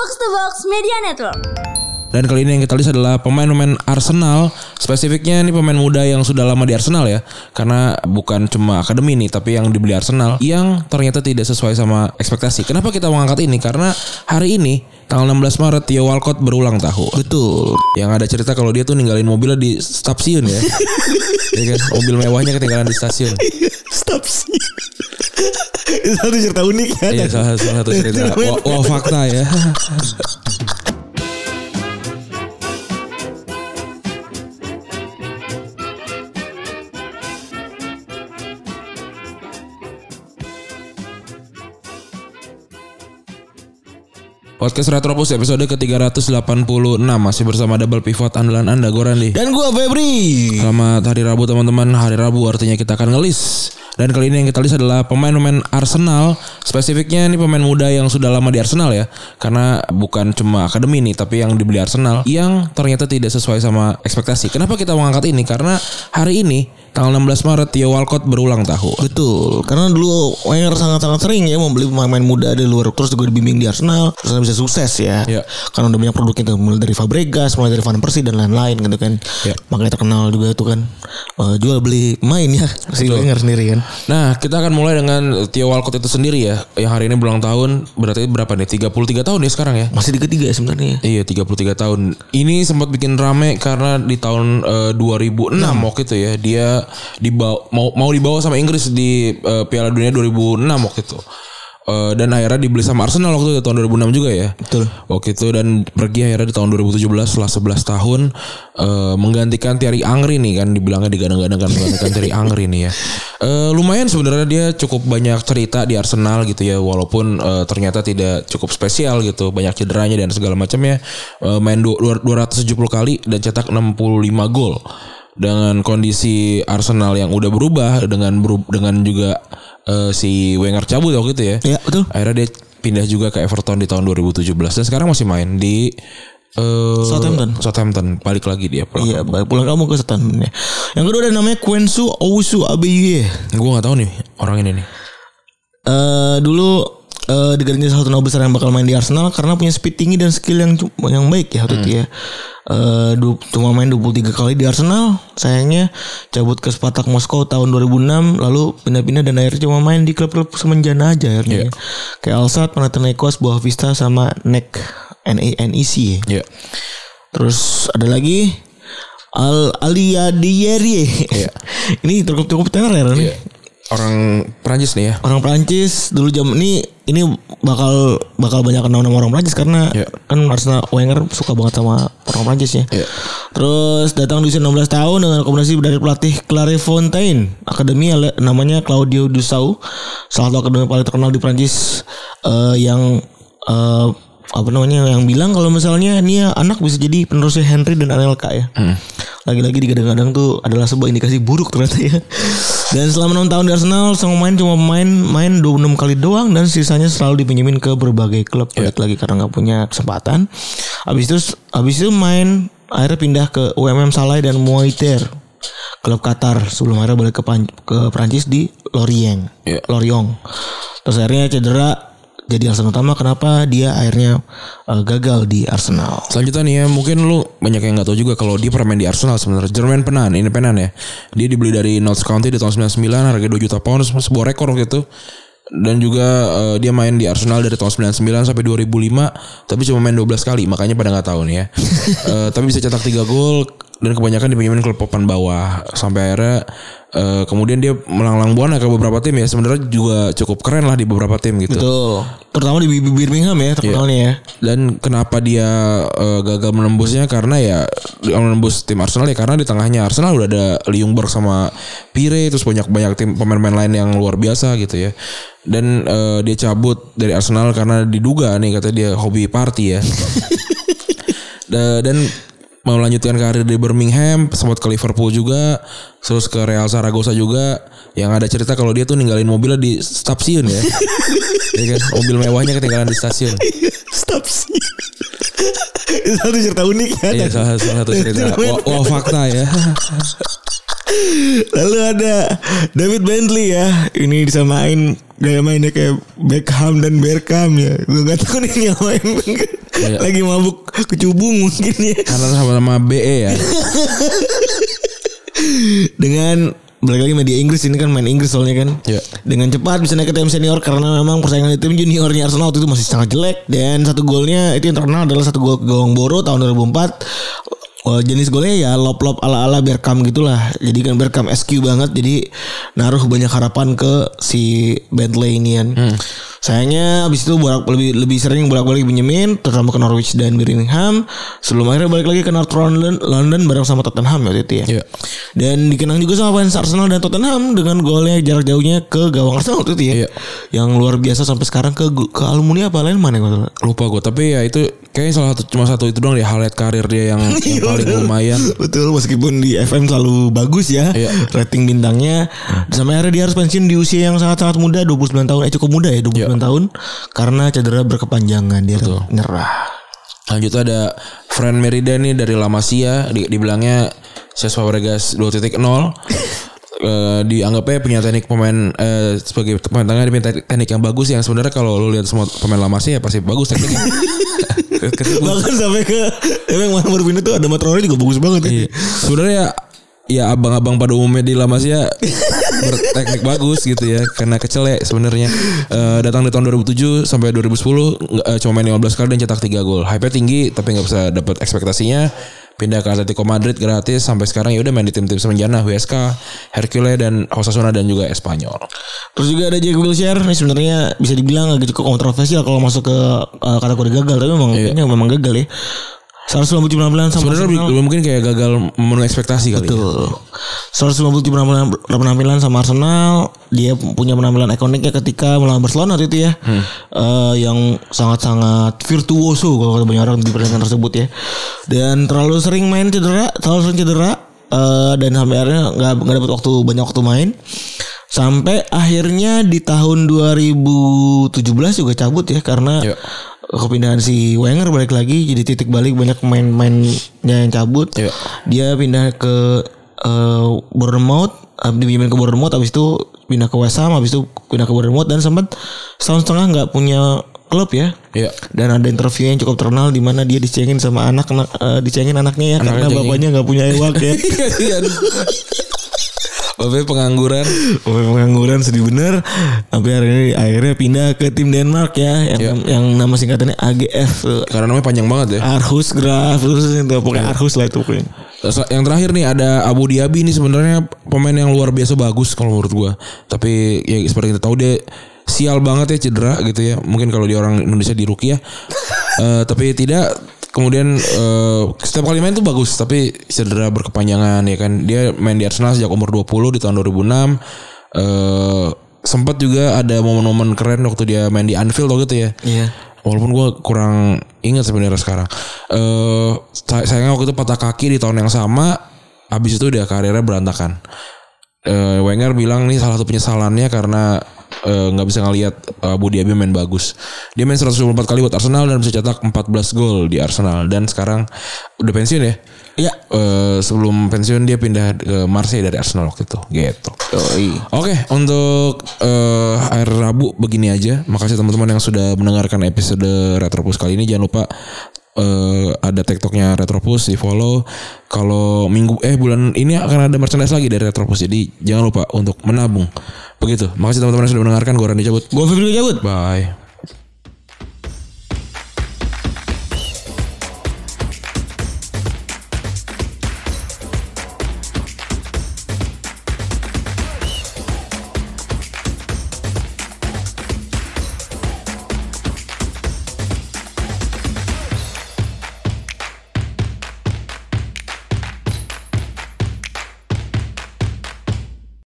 Box to Box Media Network. Dan kali ini yang kita lihat adalah pemain-pemain Arsenal. Spesifiknya ini pemain muda yang sudah lama di Arsenal ya. Karena bukan cuma akademi nih, tapi yang dibeli Arsenal yang ternyata tidak sesuai sama ekspektasi. Kenapa kita mengangkat ini? Karena hari ini tanggal 16 Maret Theo Walcott berulang tahun. Betul. Yang ada cerita kalau dia tuh ninggalin mobilnya di stasiun ya. ya kan? Mobil mewahnya ketinggalan di stasiun. Sih. Itu satu cerita unik ya. Iya salah, salah satu cerita. Wah, wah fakta ya. Podcast Retropus episode ke-386 Masih bersama double pivot andalan Anda Gue Dan gua Febri. Selamat hari Rabu teman-teman Hari Rabu artinya kita akan ngelis Dan kali ini yang kita list adalah pemain-pemain Arsenal. Spesifiknya ini pemain muda yang sudah lama di Arsenal ya. Karena bukan cuma akademi nih Tapi yang dibeli Arsenal. Yang ternyata tidak sesuai sama ekspektasi. Kenapa kita mengangkat ini? Karena hari ini tanggal 16 Maret Theo Walcott berulang tahun Betul. Karena dulu Wenger sangat-sangat sering ya membeli pemain-pemain muda dari luar terus juga dibimbing di Arsenal terus bisa sukses ya. Iya. Karena udah banyak produknya tuh mulai dari Fabregas, mulai dari Van Persie dan lain-lain gitu kan. Iya. Makanya terkenal juga tuh kan eh, jual beli pemain ya si Wenger sendiri kan. Nah, kita akan mulai dengan Theo Walcott itu sendiri ya, yang hari ini berulang tahun. Berarti berapa nih? 33 tahun ya sekarang ya? Masih di ketiga ya sebenarnya. Iya, 33 tahun. Ini sempat bikin rame karena di tahun eh, 2006 waktu itu ya, dia dibawa mau mau dibawa sama Inggris di eh, Piala Dunia 2006 waktu itu. Eh, dan akhirnya dibeli sama Arsenal waktu itu tahun 2006 juga ya. Betul. Waktu itu dan pergi akhirnya di tahun 2017 setelah 11 tahun eh, menggantikan Thierry Angri nih kan dibilangnya digadang-gadang kan menggantikan Thierry Angri nih ya. Eh, lumayan sebenarnya dia cukup banyak cerita di Arsenal gitu ya walaupun eh, ternyata tidak cukup spesial gitu banyak cederanya dan segala macamnya Eh, main du- dua- 270 kali dan cetak 65 gol dengan kondisi Arsenal yang udah berubah dengan beru- dengan juga eh, si Wenger cabut waktu itu ya Iya, betul. akhirnya dia pindah juga ke Everton di tahun 2017 dan sekarang masih main di eh, Southampton. Southampton balik lagi dia pulang. Iya, baik pulang kamu ke Southampton ya. Yang kedua ada namanya Kwensu Owusu Abeye. Gue nggak tahu nih orang ini nih. eh dulu eh diganti salah satu nama besar yang bakal main di Arsenal karena punya speed tinggi dan skill yang yang baik ya waktu itu ya. Eh du- cuma main 23 kali di Arsenal, sayangnya cabut ke Spartak Moskow tahun 2006 lalu pindah-pindah dan akhirnya cuma main di klub-klub semenjana aja akhirnya. ya. Kayak Alsat, Panathinaikos, Boa Vista sama NEC NEC ya. Ya. Terus ada lagi Al Alia Dieri. ini cukup cukup tenar nih. Iya. Orang Prancis nih ya. Orang Prancis dulu jam ini ini bakal bakal banyak kenal nama orang Prancis karena Iya. kan Arsena Wenger suka banget sama orang Prancis ya. Iya. Terus datang di usia 16 tahun dengan rekomendasi dari pelatih Claire Fontaine. Akademi namanya Claudio Dusau. Salah satu akademi paling terkenal di Prancis eh, yang eh, apa namanya yang bilang kalau misalnya ini ya anak bisa jadi penerusnya Henry dan Anelka ya. Lagi-lagi digadang-gadang tuh adalah sebuah indikasi buruk ternyata ya. Dan selama 6 tahun di Arsenal sang pemain cuma main main 26 kali doang dan sisanya selalu dipinjemin ke berbagai klub balik lagi karena nggak punya kesempatan. Habis itu habis itu main akhirnya pindah ke UMM Salai dan Moiter klub Qatar sebelum akhirnya balik ke Pan- ke Prancis di Lorient. Iya. Lorient. Terus akhirnya cedera jadi alasan utama kenapa dia akhirnya eh, gagal di Arsenal. Selanjutnya nih ya mungkin lu banyak yang nggak tahu juga kalau dia pernah main di Arsenal sebenarnya. Jermaine Penan, ini Penan ya. Dia dibeli dari Notts County di tahun 99 harga 2 juta pound sebuah rekor waktu itu. Dan juga eh, dia main di Arsenal dari tahun 99 sampai 2005 tapi cuma main 12 kali makanya pada nggak tahu nih ya. Eh, tapi bisa cetak 3 gol dan kebanyakan dipinjemin klub papan bawah sampai akhirnya eh, kemudian dia melanglang buana ke beberapa tim ya sebenarnya juga cukup keren lah di beberapa tim gitu. Betul. Terutama di Birmingham ya terkenalnya ya. Dan kenapa dia eh, gagal menembusnya karena ya menembus tim Arsenal ya karena di tengahnya Arsenal udah ada Ljungberg sama Pire terus banyak banyak tim pemain-pemain lain yang luar biasa gitu ya. Dan eh, dia cabut dari Arsenal karena diduga nih katanya dia hobi party ya. Da- dan melanjutkan karir di Birmingham, sempat ke Liverpool juga, terus ke Real Zaragoza juga. Yang ada cerita kalau dia tuh ninggalin mobilnya di stasiun ya. ya kan? Mobil mewahnya ketinggalan di stasiun. Itu satu cerita unik ya. Iya salah, salah satu cerita. Wah, fakta ya. Lalu ada David Bentley ya. Ini disamain gaya mainnya kayak Beckham dan Berkham ya. Gue gak tahu nih yang main Iya. lagi mabuk kecubung mungkin ya. Karena sama-sama BE ya. Dengan balik lagi media Inggris ini kan main Inggris soalnya kan. Iya. Dengan cepat bisa naik ke tim senior karena memang persaingan di tim juniornya Arsenal waktu itu masih sangat jelek dan satu golnya itu yang terkenal adalah satu gol ke gawang Boro tahun 2004. Oh, jenis golnya ya lop-lop ala-ala Berkham gitulah. Jadi kan Berkham SQ banget jadi naruh banyak harapan ke si Bentley ini kan. Sayangnya abis itu bolak lebih lebih sering bolak-balik pinjemin terutama ke Norwich dan Birmingham sebelum akhirnya balik lagi ke North London London bareng sama Tottenham waktu itu ya. Iya. Dan dikenang juga sama fans Arsenal dan Tottenham dengan golnya jarak jauhnya ke gawang Arsenal itu ya. Iya. Yang luar biasa sampai sekarang ke ke alumni apa lain mana yang Lupa gue tapi ya itu kayaknya salah satu cuma satu itu doang di highlight karir dia yang, yang paling lumayan. Betul meskipun di FM selalu bagus ya Iya. rating bintangnya sampai akhirnya dia harus pensiun di usia yang sangat-sangat muda 29 tahun eh cukup muda ya 29 Iya. tahun karena cedera berkepanjangan dia nyerah. Lanjut ada Fran Merida nih dari La Masia di, dibilangnya Cesc Fabregas 2.0 Eh, dianggapnya punya teknik pemain eh, sebagai pemain tengah dia punya teknik, yang bagus yang sebenarnya kalau lu lihat semua pemain La Masia ya pasti bagus tekniknya. Bahkan sampai ke emang mana pindah tuh ada Matroni juga bagus banget ya. Iya. Sebenarnya ya, ya abang-abang pada umumnya di La Masia berteknik bagus gitu ya karena kecelek sebenarnya Eh, datang di tahun 2007 sampai 2010 nggak- eh, cuma main 15 kali dan cetak 3 gol. Hype-nya tinggi tapi nggak bisa dapat ekspektasinya. Pindah ke Atletico Madrid gratis sampai sekarang ya udah main di tim-tim semenjana WSK, Hercules dan Osasuna dan juga Espanyol. Terus juga ada Jack Wilshere ini sebenarnya bisa dibilang agak cukup kontroversial kalau masuk ke uh, kategori gagal tapi memang kayaknya memang gagal ya. 197 penampilan sama Sebenarnya Arsenal. lebih- mungkin kayak gagal memenuhi ekspektasi kali. ya. Betul. 157 penampilan, penampilan sama Arsenal. Dia punya penampilan ikoniknya ketika melawan Barcelona waktu itu ya. Eh, yang sangat-sangat virtuoso kalau kata banyak orang di pertandingan tersebut ya. Dan terlalu sering main cedera, terlalu sering cedera. eh, dan sampai akhirnya nggak nggak dapat waktu banyak waktu main. Sampai akhirnya di tahun 2017 juga cabut ya karena Iya. Kepindahan si Wenger balik lagi jadi titik balik banyak pemain-pemainnya yang cabut. Iya. Dia pindah ke eh, Bournemouth, eh, dipinjemin ke Bournemouth habis itu pindah ke West Ham, habis itu pindah ke Bournemouth dan sempat setahun setengah nggak punya klub ya. Iya. Dan ada interview yang cukup terkenal di mana dia dicengin sama anak, eh, dicengin anaknya ya Anaknya karena bapaknya nggak punya ewak ya. Bapaknya pengangguran. Oh, pengangguran sedih bener Sampai hari ini akhirnya pindah ke tim Denmark ya Yang, yang nama singkatannya AGF. Karena namanya panjang banget ya. Arhus Graf terus itu pokoknya Arhus lah itu pokoknya. Yang terakhir nih ada Abu Dhabi ini sebenarnya pemain yang luar biasa bagus kalau menurut gua. Tapi ya seperti kita tahu dia sial banget ya cedera gitu ya. Mungkin kalau di orang Indonesia di Ruki ya. Eh, tapi tidak kemudian eh, setiap kali main tuh bagus tapi cedera berkepanjangan ya kan. Dia main di Arsenal sejak umur 20 di tahun 2006. Eh sempat juga ada momen-momen keren waktu dia main di Anfield waktu itu ya. Iya. Walaupun gue kurang ingat sebenarnya sekarang. Eh say- sayangnya waktu itu patah kaki di tahun yang sama. Habis itu dia karirnya berantakan. Eh Wenger bilang nih salah satu penyesalannya karena eh, nggak bisa ngelihat eh, Abu Dhabi main bagus. Dia main 124 kali buat Arsenal dan bisa cetak 14 gol di Arsenal dan sekarang udah pensiun ya. Iya. Eh, sebelum pensiun dia pindah ke Marseille dari Arsenal waktu itu gitu. Oke, untuk eh, akhir Rabu begini aja. Makasih teman-teman yang sudah mendengarkan episode Retropus kali ini. Jangan lupa eh, ada TikToknya Retropus di follow. Kalau minggu eh bulan ini akan ada merchandise lagi dari Retropus. Jadi jangan lupa untuk menabung. Begitu. Makasih teman-teman yang sudah mendengarkan. Gue Randy cabut. Gue Febri cabut. Bye.